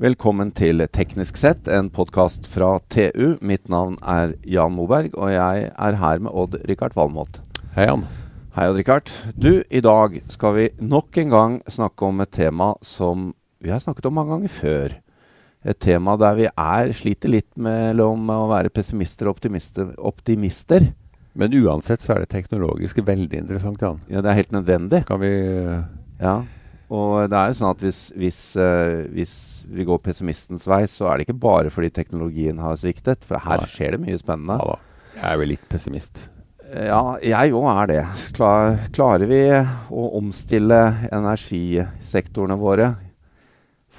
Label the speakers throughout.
Speaker 1: Velkommen til Teknisk sett, en podkast fra TU. Mitt navn er Jan Moberg, og jeg er her med Odd-Rikard Valmot.
Speaker 2: Hei, Jan.
Speaker 1: Hei, Odd-Rikard. Du, i dag skal vi nok en gang snakke om et tema som vi har snakket om mange ganger før. Et tema der vi er, sliter litt mellom å være pessimister og optimister. optimister.
Speaker 2: Men uansett så er det teknologisk veldig interessant, Jan.
Speaker 1: Ja, det er helt nødvendig.
Speaker 2: Skal vi uh...
Speaker 1: Ja. Og det er jo sånn at hvis, hvis, uh, hvis, vi går pessimistens vei, så er det ikke bare fordi teknologien har sviktet. For her Nei. skjer det mye spennende.
Speaker 2: Ja da. Jeg er vel litt pessimist.
Speaker 1: Ja, jeg òg er det. Klar, klarer vi å omstille energisektorene våre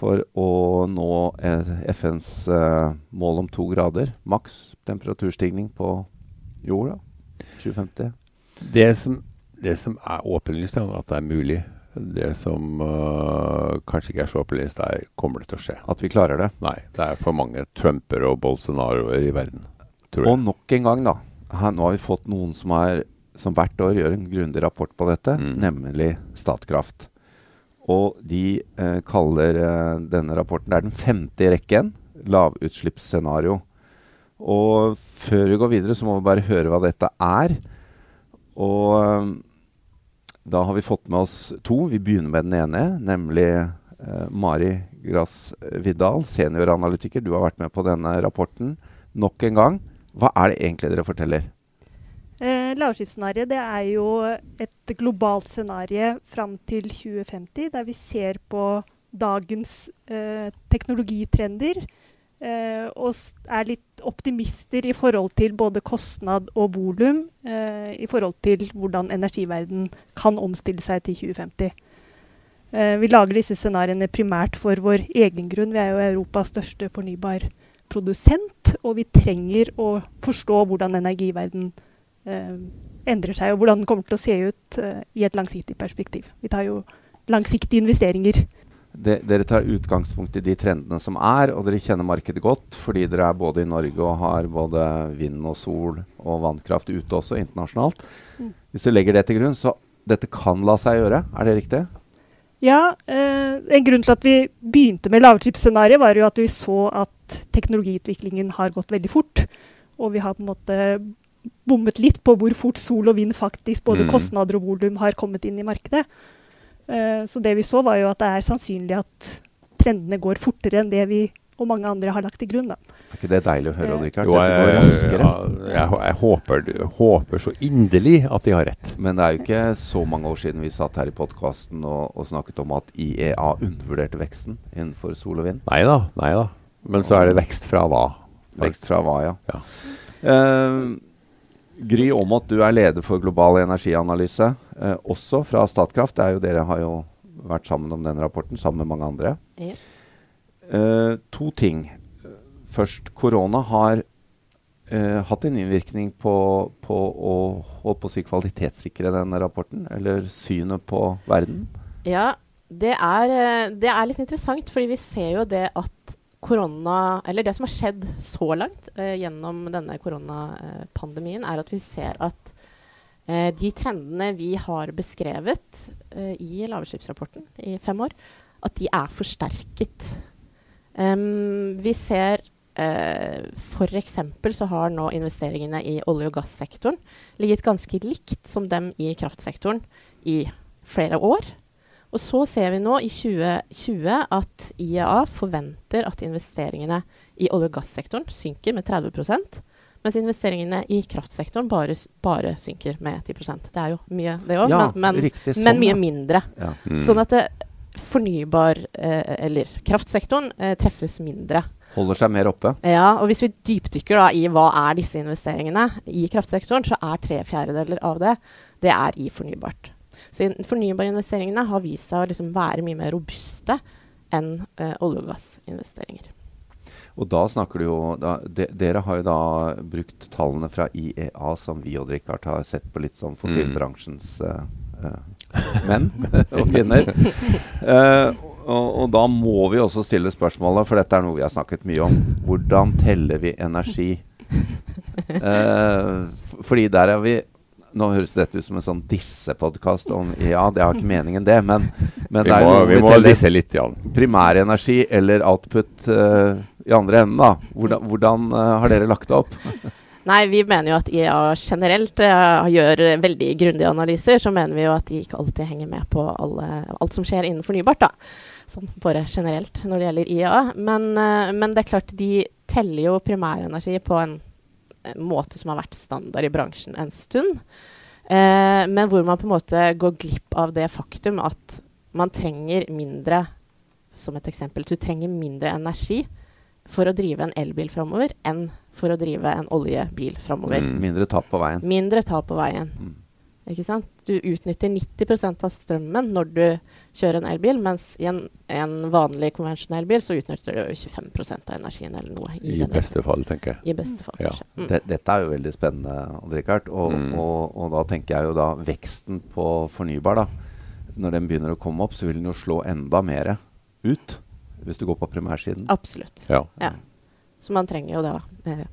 Speaker 1: for å nå eh, FNs uh, mål om to grader, maks temperaturstigning på jorda? 2050?
Speaker 2: Det som, det som er åpenlyst, er at det er mulig. Det som uh, kanskje ikke er så opplyst, er kommer det til å skje.
Speaker 1: At vi klarer det?
Speaker 2: Nei. Det er for mange Trumper og Bolsonaroer i verden.
Speaker 1: Og nok en gang, da. Her, nå har vi fått noen som, er, som hvert år gjør en grundig rapport på dette, mm. nemlig Statkraft. Og de eh, kaller eh, denne rapporten Det er den femte i rekken. Lavutslippsscenario. Og før vi går videre, så må vi bare høre hva dette er. Og eh, da har vi fått med oss to. Vi begynner med den ene, nemlig eh, Mari Grass Vidal, senioranalytiker. Du har vært med på denne rapporten nok en gang. Hva er det egentlig dere forteller?
Speaker 3: Eh, Lavskipsscenarioet er jo et globalt scenario fram til 2050, der vi ser på dagens eh, teknologitrender Eh, og er litt optimister i forhold til både kostnad og volum. Eh, I forhold til hvordan energiverden kan omstille seg til 2050. Eh, vi lager disse scenarioene primært for vår egen grunn. Vi er jo Europas største fornybarprodusent, og vi trenger å forstå hvordan energiverden eh, endrer seg, og hvordan den kommer til å se ut eh, i et langsiktig perspektiv. Vi tar jo langsiktige investeringer
Speaker 1: de, dere tar utgangspunkt i de trendene som er, og dere kjenner markedet godt fordi dere er både i Norge og har både vind og sol og vannkraft ute også internasjonalt. Mm. Hvis du legger det til grunn, så dette kan la seg gjøre, er det riktig?
Speaker 3: Ja. Eh, en grunn til at vi begynte med lavutslippsscenarioet, var jo at vi så at teknologiutviklingen har gått veldig fort. Og vi har på en måte bommet litt på hvor fort sol og vind faktisk, både mm. kostnader og volum, har kommet inn i markedet. Uh, så det vi så, var jo at det er sannsynlig at trendene går fortere enn det vi og mange andre har lagt til grunn. Da.
Speaker 1: Er ikke det deilig å høre, Odd Rikard?
Speaker 2: Jo, jeg, jeg, jeg, jeg håper, håper, så inderlig at de har rett.
Speaker 1: Men det er jo ikke så mange år siden vi satt her i podkasten og, og, snakket om at IEA undervurderte veksten innenfor sol og vind.
Speaker 2: Nei da, nei da. Men så er det vekst fra hva?
Speaker 1: Vekst fra hva, ja. ja. Uh, Gry Aamodt, du er leder for global energianalyse, eh, også fra Statkraft. Det er jo, dere har jo vært sammen om den rapporten, sammen med mange andre. Ja. Eh, to ting. Først, korona har eh, hatt en innvirkning på, på å holde på å si kvalitetssikre denne rapporten, eller synet på verden?
Speaker 4: Ja, det er, eh, det er litt interessant, fordi vi ser jo det at korona, eller det som har skjedd så langt uh, gjennom denne koronapandemien, er at vi ser at uh, de trendene vi har beskrevet uh, i lavutslippsrapporten i fem år, at de er forsterket. Um, vi ser uh, F.eks. så har nå investeringene i olje- og gassektoren ligget ganske likt som dem i kraftsektoren i flere år. Og så ser vi nå i 2020 at IEA forventer at investeringene i olje- og gassektoren synker med 30% mens investeringene i kraftsektoren bare, bare synker med 10% Det er jo mye, det òg, ja, men, men, sånn, men, mye mindre. Ja. Mm. Sånn at det, fornybar, eh, eller kraftsektoren, eh, treffes mindre.
Speaker 1: Holder seg mer oppe.
Speaker 4: Ja, og hvis vi dypdykker da i hva er disse investeringene i kraftsektoren, så er tre fjerdedeler av det det er i fornybart. Så fornybarinvesteringene har vist seg å liksom være mye mer robuste enn uh, olje- og gassinvesteringer.
Speaker 1: Og da snakker du jo da, de, Dere har jo da brukt tallene fra IEA, som vi og Richard har sett på litt som fossilbransjens uh, uh, menn og kvinner. Uh, og, og, da må vi også stille spørsmålet, for dette er noe vi har snakket mye om. Hvordan teller vi energi? fordi der er vi Nå høres dette ut som en sånn dissepodkast om Ja, det har ikke meningen, det, men, men
Speaker 2: Vi
Speaker 1: det er
Speaker 2: må,
Speaker 1: jo
Speaker 2: vi må disse litt, Jan.
Speaker 1: primærenergi eller output uh, i andre enden, da. Hvordan, hvordan uh, har dere lagt det opp?
Speaker 4: Nei, vi mener jo at IEA generelt uh, gjør veldig grundige analyser. Så mener vi jo at de ikke alltid henger med på alle, alt som skjer innen fornybart, da. Sånn bare generelt når det gjelder IEA. Men, uh, men det er klart, de teller jo primærenergi på en måte som har vært standard i bransjen en stund. Eh, men hvor man på en måte går glipp av det faktum at man trenger mindre Som et eksempel, du trenger mindre energi for å drive en elbil framover enn for å drive en oljebil framover.
Speaker 2: Mm.
Speaker 1: Mindre tap på veien.
Speaker 4: Mindre tap på veien.
Speaker 1: Mm.
Speaker 4: Ikke sant? Du utnytter 90% av strømmen når du kjører en elbil, mens i en, en vanlig konvensjonell bil så utnytter du 25% av energien eller noe. I,
Speaker 2: I beste fall, tenker jeg.
Speaker 4: I beste fall,
Speaker 2: Ja.
Speaker 4: Mm.
Speaker 1: Det, dette er jo veldig spennende, Odd-Rikard. Og,
Speaker 2: Mm.
Speaker 1: og, og da tenker jeg jo da veksten på fornybar, da. Når den begynner å komme opp, så vil den jo slå enda mer ut. Hvis du går på primærsiden.
Speaker 4: Absolutt.
Speaker 2: Ja.
Speaker 4: Ja. Så man trenger jo da eh,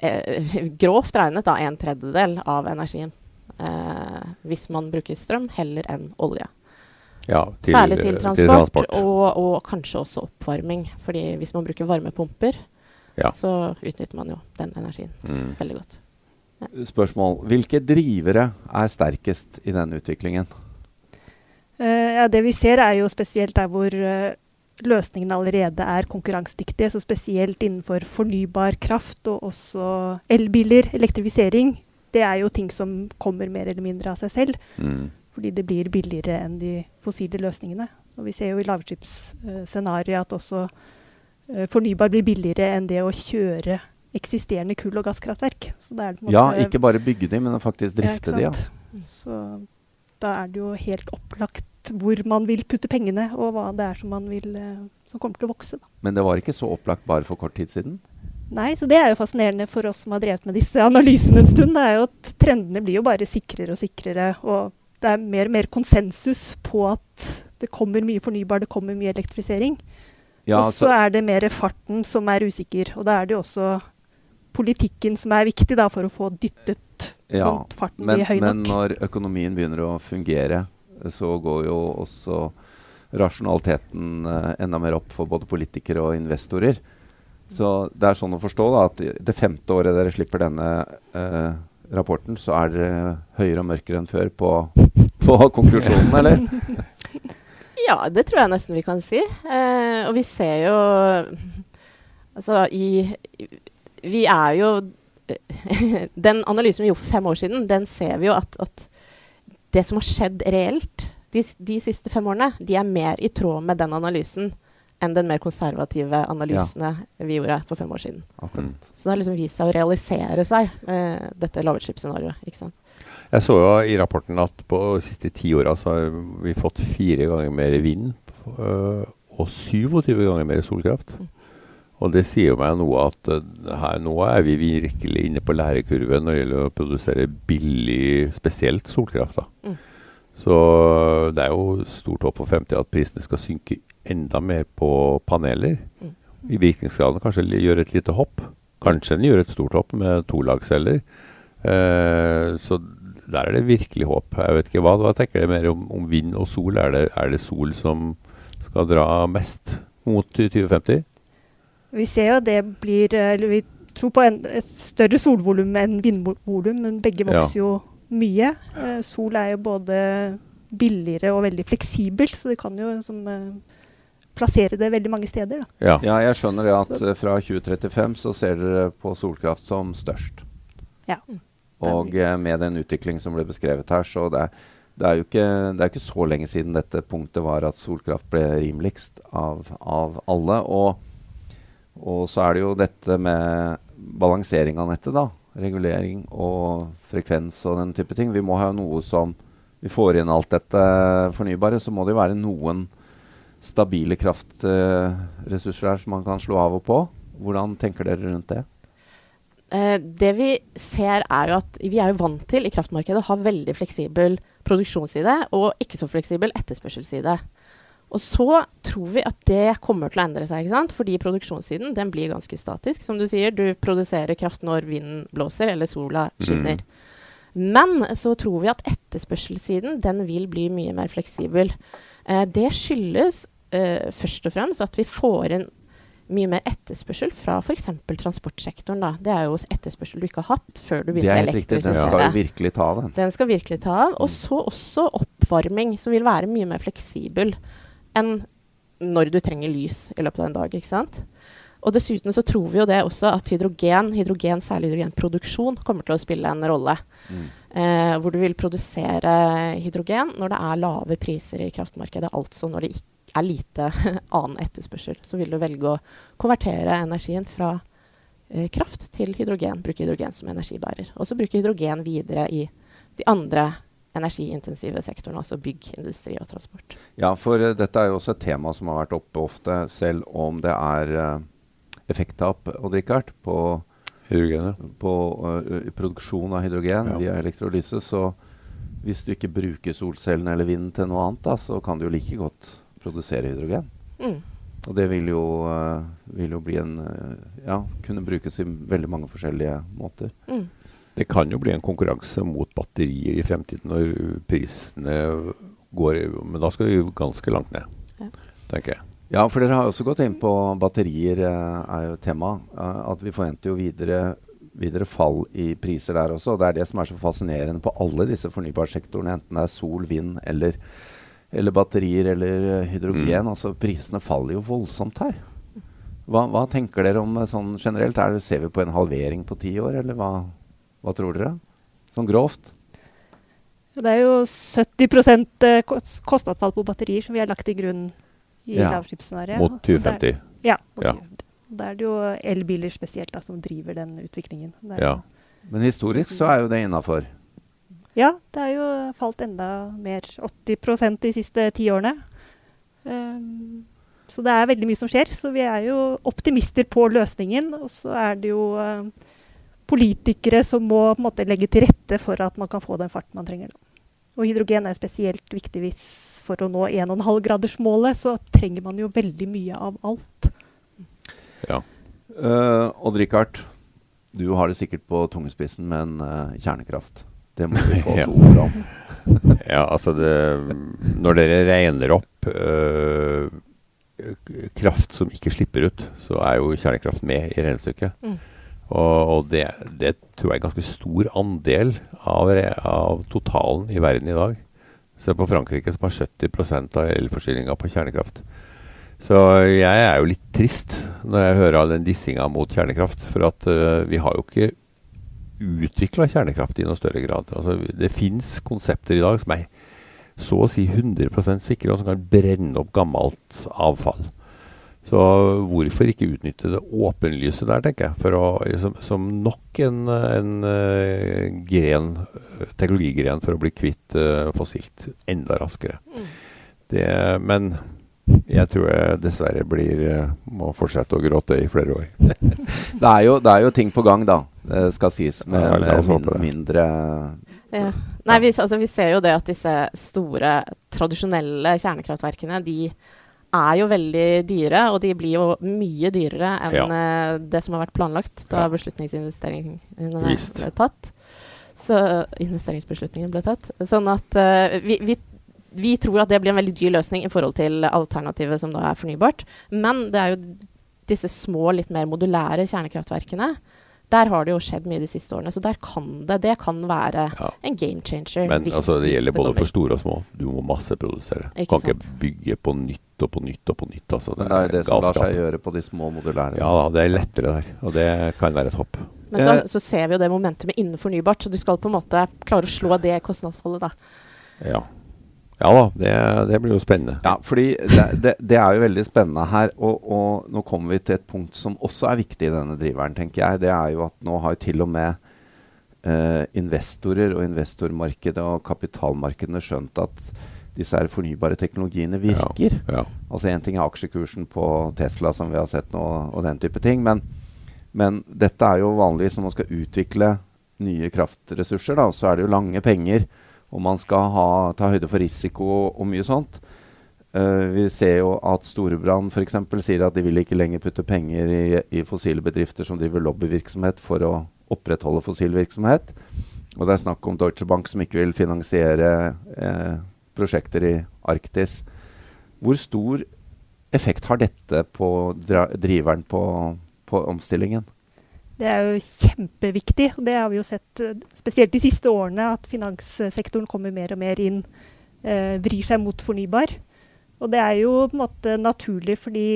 Speaker 4: eh, grovt regnet da en tredjedel av energien. Eh, hvis man bruker strøm heller enn olje.
Speaker 2: ja til,
Speaker 4: Særlig til
Speaker 2: eh,
Speaker 4: transport, Og, og kanskje også oppvarming. Fordi hvis man bruker varmepumper,
Speaker 2: Ja.
Speaker 4: så utnytter man jo den energien
Speaker 2: Mm.
Speaker 4: veldig godt.
Speaker 1: Spørsmål. Hvilke drivere er sterkest i denne utviklingen?
Speaker 3: Uh, ja, det vi ser, er jo spesielt der hvor uh, løsningene allerede er konkurransedyktige. Så spesielt innenfor fornybar kraft og også elbiler, elektrifisering. Det er jo ting som kommer mer eller mindre av seg selv.
Speaker 2: Mm.
Speaker 3: Fordi det blir billigere enn de fossile løsningene. Og vi ser jo i lavutslippsscenarioet at også eh, fornybar blir billigere enn det å kjøre eksisterende kull- og gasskraftverk. Er
Speaker 1: Ja, ikke bare bygge de, men faktisk drifte
Speaker 3: ja,
Speaker 1: de. Ja.
Speaker 3: Så da er det jo helt opplagt hvor man vil putte pengene, og hva det er som, man vil, eh, som kommer til å vokse. Da.
Speaker 1: Men det var ikke så opplagt bare for kort tid siden.
Speaker 3: Nei, så det er jo fascinerende for oss som har drevet med disse analysene en stund. Det er jo at trendene blir jo bare sikrere og sikrere. Og det er mer og mer konsensus på at det kommer mye fornybar, det kommer mye elektrifisering.
Speaker 1: Ja,
Speaker 3: og så
Speaker 1: så,
Speaker 3: er det mer farten som er usikker. Og da er det jo også politikken som er viktig da, for å få dyttet
Speaker 1: ja.
Speaker 3: sånn farten
Speaker 1: Men,
Speaker 3: blir høy nok.
Speaker 1: men når økonomien begynner å fungere, så går jo også rasjonaliteten eh, enda mer opp for både politikere og investorer. Så det er sånn å forstå da, at det femte året dere slipper denne eh, rapporten, så er dere høyere og mørkere enn før på, på konklusjonen, eller?
Speaker 4: Ja, det tror jeg nesten vi kan si. Eh, og vi ser jo Altså i Vi er jo Den analysen vi gjorde for fem år siden, den ser vi jo at, at det som har skjedd reelt de, de siste fem årene, de er mer i tråd med den analysen enn den mer konservative analysene vi gjorde for fem år siden.
Speaker 1: Akkurat.
Speaker 2: Mm.
Speaker 4: Så det har liksom vist seg å realisere seg, eh, dette lavutslippsscenarioet. ikke sant?
Speaker 2: Jeg så jo i rapporten at på de siste ti åra så har vi fått fire ganger mer vind øh, og 27 ganger mer solkraft.
Speaker 4: Mm.
Speaker 2: Og det sier jo meg noe at øh, her nå er vi virkelig inne på lærekurven når det gjelder å produsere billig, spesielt solkraft. da.
Speaker 4: Mm.
Speaker 2: Så det er jo stort håp for fremtida at prisene skal synke enda mer på paneler.
Speaker 4: Mm.
Speaker 2: I virkningsgraden kanskje gjøre et lite hopp. Kanskje den gjør et stort hopp med tolagsceller. Eh, så der er det virkelig håp. Jeg vet ikke Hva, hva tenker dere mer om, om vind og sol? Er det, er det sol som skal dra mest mot 2050?
Speaker 3: Vi ser jo det blir eh, Eller vi tror på en, et større solvolum enn vindvolum, men begge
Speaker 2: Ja.
Speaker 3: vokser jo mye. Eh, sol er jo både billigere og veldig fleksibelt, så det kan jo som, eh, plassere det veldig mange steder. Da.
Speaker 2: Ja.
Speaker 1: Ja, jeg skjønner det at eh, fra 2035 så ser dere på solkraft som størst.
Speaker 3: Ja.
Speaker 1: Og eh, med den utvikling som ble beskrevet her, så det er, det er jo ikke, det er ikke så lenge siden dette punktet var at solkraft ble rimeligst av, av alle. Og, og så er det jo dette med balansering av nettet, da. Regulering og frekvens og den type ting. Vi må ha noe som Vi får inn alt dette fornybare, så må det jo være noen stabile kraftressurser her som man kan slå av og på. Hvordan tenker dere rundt det?
Speaker 4: Eh, det vi ser er jo at vi er jo vant til i kraftmarkedet å ha veldig fleksibel produksjonsside og ikke så fleksibel etterspørselsside. Og så tror vi at det kommer til å endre seg, ikke sant? fordi produksjonssiden den blir ganske statisk. Som du sier, du produserer kraft når vinden blåser eller sola skinner. Men så tror vi at etterspørselssiden den vil bli mye mer fleksibel. Eh, det skyldes eh, først og fremst at vi får inn mye mer etterspørsel fra f.eks. transportsektoren. Da. Det er jo etterspørsel du ikke har hatt før du
Speaker 1: Det
Speaker 4: begynte å
Speaker 1: riktig. Den skal virkelig ta den.
Speaker 4: Den skal virkelig ta av. Og så også oppvarming, som vil være mye mer fleksibel enn når du trenger lys i løpet av en dag. ikke sant? Og dessuten så tror vi jo det også at hydrogen, hydrogen særlig hydrogenproduksjon, kommer til å spille en rolle.
Speaker 1: Mm.
Speaker 4: Eh, hvor du vil produsere hydrogen når det er lave priser i kraftmarkedet. Altså når det ikke er lite annen etterspørsel. Så vil du velge å konvertere energien fra eh, kraft til hydrogen. Bruke hydrogen som energibærer. Og så bruke hydrogen videre i de andre energiintensive sektoren, altså bygg, industri og transport.
Speaker 1: Ja, for uh, dette er jo også et tema som har vært oppe ofte, selv om det er uh, effekttap og Rikard, på, på uh, produksjon av hydrogen
Speaker 2: Ja.
Speaker 1: via elektrolyse. Så hvis du ikke bruker solcellene eller vinden til noe annet, da, så kan du jo like godt produsere hydrogen.
Speaker 4: Mm.
Speaker 1: Og det vil jo, uh, vil jo bli en uh, Ja, kunne brukes i veldig mange forskjellige måter.
Speaker 4: Mm.
Speaker 2: Det kan jo bli en konkurranse mot batterier i fremtiden når prisene går Men da skal vi jo ganske langt ned,
Speaker 4: Ja.
Speaker 2: tenker jeg.
Speaker 1: Ja, for dere har også gått inn på batterier, eh, er jo tema. Eh, at vi forventer jo videre, videre fall i priser der også. Og det er det som er så fascinerende på alle disse fornybarsektorene, enten det er sol, vind eller, eller batterier eller eh, hydrogen.
Speaker 2: Mm.
Speaker 1: Altså prisene faller jo voldsomt her. Hva, hva tenker dere om sånn generelt? Er det, ser vi på en halvering på ti år, eller hva, hva tror dere? Sånn grovt?
Speaker 3: Det er jo 70 eh, kos- kostnadsfall på batterier som vi har lagt til grunn i
Speaker 1: Ja.
Speaker 3: lavutslippsscenarioet.
Speaker 2: Mot
Speaker 3: Og der-
Speaker 2: 2050.
Speaker 3: Ja. mot
Speaker 2: Ja.
Speaker 3: 2050. Da er det jo elbiler spesielt da, som driver den utviklingen.
Speaker 2: Ja.
Speaker 1: Men historisk så er jo det innafor.
Speaker 3: Ja, det har jo falt enda mer. 80% de siste ti årene. Um, så det er veldig mye som skjer. Så vi er jo optimister på løsningen. Og så er det jo eh, politikere som må på en måte legge til rette for at man kan få den farten man trenger. Og hydrogen er jo spesielt viktig hvis for å nå 1,5-gradersmålet, så trenger man jo veldig mye av alt.
Speaker 2: ja.
Speaker 1: Uh, Odd Rikard, du har det sikkert på tungespissen, men uh, kjernekraft. Det må vi få to ord om.
Speaker 2: Ja, altså det Når dere regner opp uh, kraft som ikke slipper ut, så er jo kjernekraft med i regnestykket.
Speaker 4: Mm.
Speaker 2: Og, og det, det tror jeg er en ganske stor andel av, av totalen i verden i dag. Se på Frankrike, som har 70% av elforsyninga på kjernekraft. Så jeg er jo litt trist når jeg hører all den dissinga mot kjernekraft. For at uh, vi har jo ikke utvikla kjernekraft i noe større grad. Altså, det fins konsepter i dag som er så å si 100 sikre, og som kan brenne opp gammelt avfall. Så hvorfor ikke utnytte det åpenlyse der, tenker jeg, for å, som, som nok en, en eh, gren, teknologigren for å bli kvitt uh, fossilt enda raskere.
Speaker 4: Mm.
Speaker 2: Det, men jeg tror jeg dessverre blir, eh, må fortsette å gråte i flere år.
Speaker 1: Det er, jo, det er jo ting på gang, da, det skal sies. Med,
Speaker 2: Ja,
Speaker 1: med min, mindre
Speaker 4: Ja. Nei, vi, altså, vi ser jo det at disse store, tradisjonelle kjernekraftverkene de er jo veldig dyre, og de blir jo mye dyrere enn
Speaker 2: Ja.
Speaker 4: eh, det som har vært planlagt da
Speaker 2: Ja.
Speaker 4: beslutningsinvesteringene ble tatt. Så investeringsbeslutningen ble tatt. Sånn at uh, vi, vi, vi tror at det blir en veldig dyr løsning i forhold til alternativet som da er fornybart. Men det er jo disse små, litt mer modulære kjernekraftverkene. Der har det jo skjedd mye de siste årene, så der kan det Det kan være
Speaker 2: Ja.
Speaker 4: en game changer.
Speaker 2: Men altså, det gjelder både
Speaker 4: går
Speaker 2: for store og små. Du må masseprodusere. Du
Speaker 4: Ikke
Speaker 2: kan ikke bygge på nytt og på nytt og på nytt. Altså,
Speaker 1: det, det er jo det som lar seg gjøre på de små modulære.
Speaker 2: Ja det er lettere der. Og det kan være et hopp.
Speaker 4: Men så, så ser vi jo det momentumet innen fornybart, så du skal på en måte klare å slå det kostnadsfallet, da.
Speaker 2: Ja, ja da, det, det blir jo spennende.
Speaker 1: Ja, fordi det, det, det er jo veldig spennende her. Og, og nå kommer vi til et punkt som også er viktig i denne driveren, tenker jeg. Det er jo at nå har til og med eh, investorer og investormarkedet og kapitalmarkedene skjønt at disse her fornybare teknologiene virker.
Speaker 2: Ja.
Speaker 1: Altså Én ting er aksjekursen på Tesla, som vi har sett nå, og den type ting. Men, men dette er jo vanligvis når man skal utvikle nye kraftressurser, da, så er det jo lange penger. Og man skal ha, ta høyde for risiko og, mye sånt. Uh, vi ser jo at Storebrand f.eks. sier at de vil ikke lenger putte penger i, i fossile bedrifter som driver lobbyvirksomhet for å opprettholde fossil virksomhet. Og det er snakk om Deutsche Bank som ikke vil finansiere eh, prosjekter i Arktis. Hvor stor effekt har dette på driveren på, på omstillingen?
Speaker 3: Det er jo kjempeviktig. og Det har vi jo sett eh, spesielt de siste årene, at finanssektoren kommer mer og mer inn, eh, vrir seg mot fornybar. Og det er jo på en måte naturlig, fordi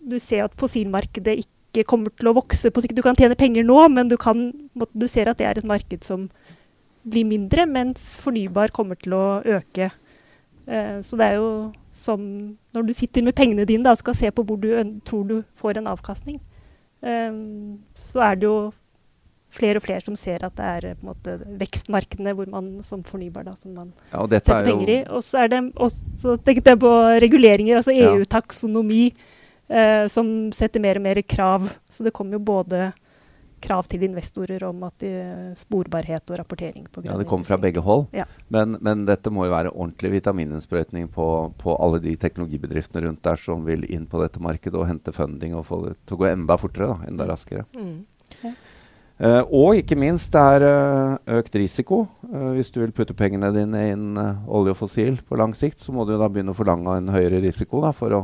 Speaker 3: du ser at fossilmarkedet ikke kommer til å vokse på sikt. Du kan tjene penger nå, men du, kan, du ser at det er et marked som blir mindre, mens fornybar kommer til å øke. Eh, så det er jo som når du sitter med pengene dine og skal se på hvor du tror du får en avkastning, um, så er det jo flere og flere som ser at det er på en måte, vekstmarkedene hvor man som fornybar da, som man
Speaker 1: ja,
Speaker 3: setter penger i. Og så, er det, også, tenkte jeg på reguleringer, altså EU-taksonomi, eh, som setter mer og mer krav. Så det kommer jo både krav til investorer om at de, sporbarhet og rapportering. på
Speaker 1: Ja, Det kommer fra begge hold.
Speaker 3: Ja.
Speaker 1: Men, men, dette må jo være ordentlig vitamininnsprøytning på, på, alle de teknologibedriftene rundt der som vil inn på dette markedet og hente funding og få det til å gå enda fortere, da, enda raskere. Mm. Ja. Uh, og ikke minst det er uh, økt risiko. Uh, hvis du vil putte pengene dine inn olje og fossil på lang sikt, så må du da begynne å forlange en høyere risiko da, for å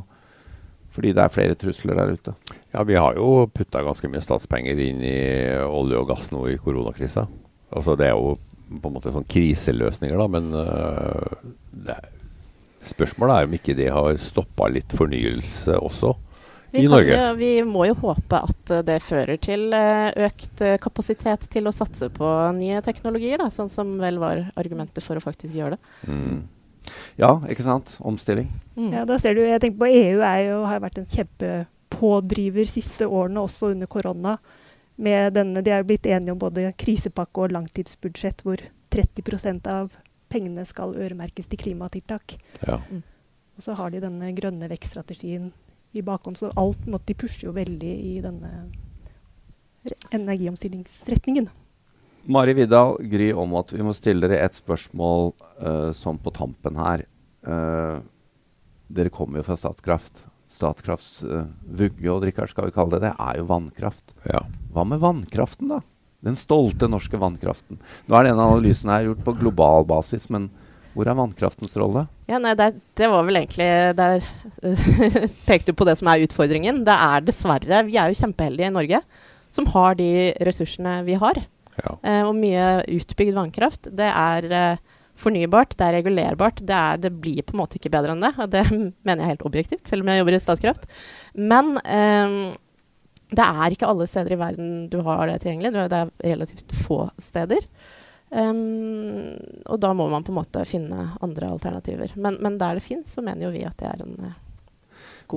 Speaker 1: fordi det er flere trusler der ute.
Speaker 2: Ja, vi har jo putta ganske mye statspenger inn i olje og gass nå i koronakrisa. Altså, det er jo på en måte sånn kriseløsninger, da, men uh, er, spørsmålet er om ikke det har stoppa litt fornyelse også.
Speaker 4: Vi,
Speaker 2: I Norge.
Speaker 4: Jo, vi må jo håpe at det fører til uh, økt uh, kapasitet til å satse på nye teknologier, da, sånn som vel var argumentet for å faktisk gjøre det. Mm.
Speaker 1: Ja, ikke sant. Omstilling.
Speaker 3: Mm. Ja, da ser du, jeg tenker på EU jo, har vært en kjempepådriver siste årene, også under korona. Med denne, de er blitt enige om både krisepakke og langtidsbudsjett, hvor 30% av pengene skal øremerkes til klimatiltak.
Speaker 2: Ja. Mm.
Speaker 3: Og så har de denne grønne vekststrategien i bakhånd, så alt måtte, de pusher jo veldig i denne energiomstillingsretningen.
Speaker 1: Mari Vidal, Gry Aamodt, vi må stille dere et spørsmål uh, sånn på tampen her. Uh, dere kommer jo fra Statkraft. Statkrafts uh, vugge og drikkert, skal vi kalle det det, er jo vannkraft.
Speaker 2: Ja.
Speaker 1: Hva med vannkraften, da? Den stolte norske vannkraften. Nå er denne analysen her gjort på global basis, men hvor er vannkraftens rolle?
Speaker 4: Ja, nei, det, det var vel egentlig Der pekte du på det som er utfordringen. Det er dessverre Vi er jo kjempeheldige i Norge som har de ressursene vi har. Eh, og mye utbygd vannkraft. Det er eh, fornybart, det er regulerbart. Det, er, det, blir på en måte ikke bedre enn det. Og det mener jeg helt objektivt, selv om jeg jobber i Statkraft. Men eh, det er ikke alle steder i verden du har det tilgjengelig. Det er relativt få steder. Um, og da må man på en måte finne andre alternativer. Men, men der det fins, så mener jo vi at det er en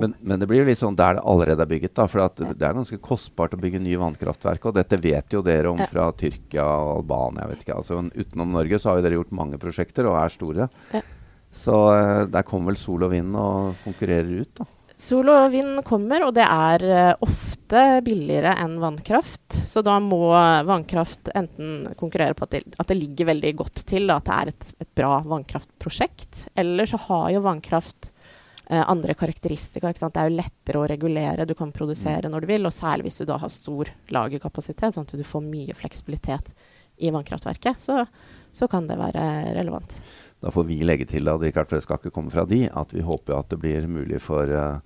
Speaker 1: men, men, det blir jo litt sånn der det allerede er bygget. da, for ja. Det er ganske kostbart å bygge nye vannkraftverk. Og dette vet jo dere om ja. fra Tyrkia og Albania. vet ikke, altså Utenom Norge så har jo dere gjort mange prosjekter og er store.
Speaker 4: Ja.
Speaker 1: Så uh, der kommer vel sol og vind og konkurrerer ut, da.
Speaker 4: Sol og vind kommer, og det er uh, ofte billigere enn vannkraft. Så da må vannkraft enten konkurrere på at det, at det ligger veldig godt til, da, at det er et, et bra vannkraftprosjekt. Eller så har jo vannkraft eh, andre karakteristikker. Det er jo lettere å regulere. Du kan produsere mm. når du vil, og særlig hvis du da har stor lagerkapasitet, sånn at du får mye fleksibilitet i vannkraftverket, så, så kan det være relevant.
Speaker 1: Da får vi legge til, da, det skal ikke komme fra de, at vi håper at det blir mulig for uh,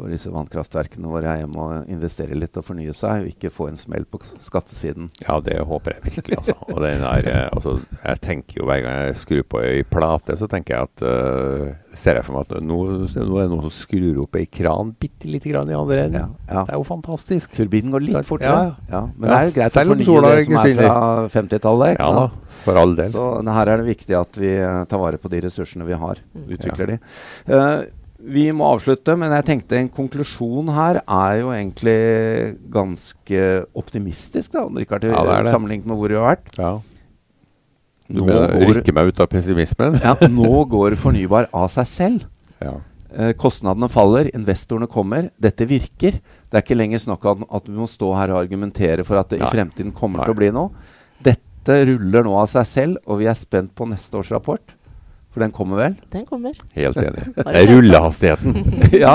Speaker 1: for disse vannkraftverkene våre hjemme å investere litt og fornye seg, og ikke få en smell på skattesiden.
Speaker 2: Ja, det håper jeg virkelig. Altså. Og den er, eh, altså, jeg tenker jo Hver gang jeg skrur på ei plate, så tenker jeg at uh, ser jeg for meg at nå, nå, er det noen som skrur opp ei kran bitte lite grann i andre enden. Ja, ja. Det er jo fantastisk.
Speaker 1: Turbinen går litt fortere.
Speaker 2: Ja.
Speaker 1: Men det er jo greit å fornye det som er fra 50-tallet.
Speaker 2: Ja da, for all del.
Speaker 1: Så her er det viktig at vi uh, tar vare på de ressursene vi har. Mm. Utvikler de. Uh, vi må avslutte, men jeg tenkte en konklusjon her er jo egentlig ganske optimistisk, da, Richard, ja, det det. sammenlignet med hvor vi har vært.
Speaker 2: Ja. Du rykker meg ut av pessimismen?
Speaker 1: ja, nå går fornybar av seg selv.
Speaker 2: Ja.
Speaker 1: Eh, kostnadene faller, investorene kommer. Dette virker. Det er ikke lenger snakk om at vi må stå her og argumentere for at det Nei. i fremtiden kommer Nei. til å bli noe. Dette ruller nå av seg selv, og vi er spent på neste års rapport. For den kommer vel?
Speaker 4: Den kommer.
Speaker 2: Helt enig. Det er Rullehastigheten.
Speaker 1: ja.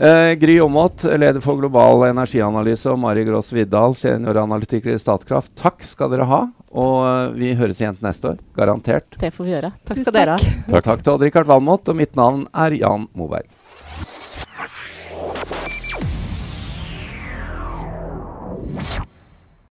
Speaker 1: Eh, Gry Aamodt, leder for global energianalyse, og Mari Grås Viddal, senioranalytiker i Statkraft. Takk skal dere ha. Og eh, vi høres igjen neste år. Garantert.
Speaker 4: Det får vi gjøre. Takk skal dere ha.
Speaker 3: Takk,
Speaker 1: takk til Odd-Rikard Valmot, og mitt navn er Jan Moberg. you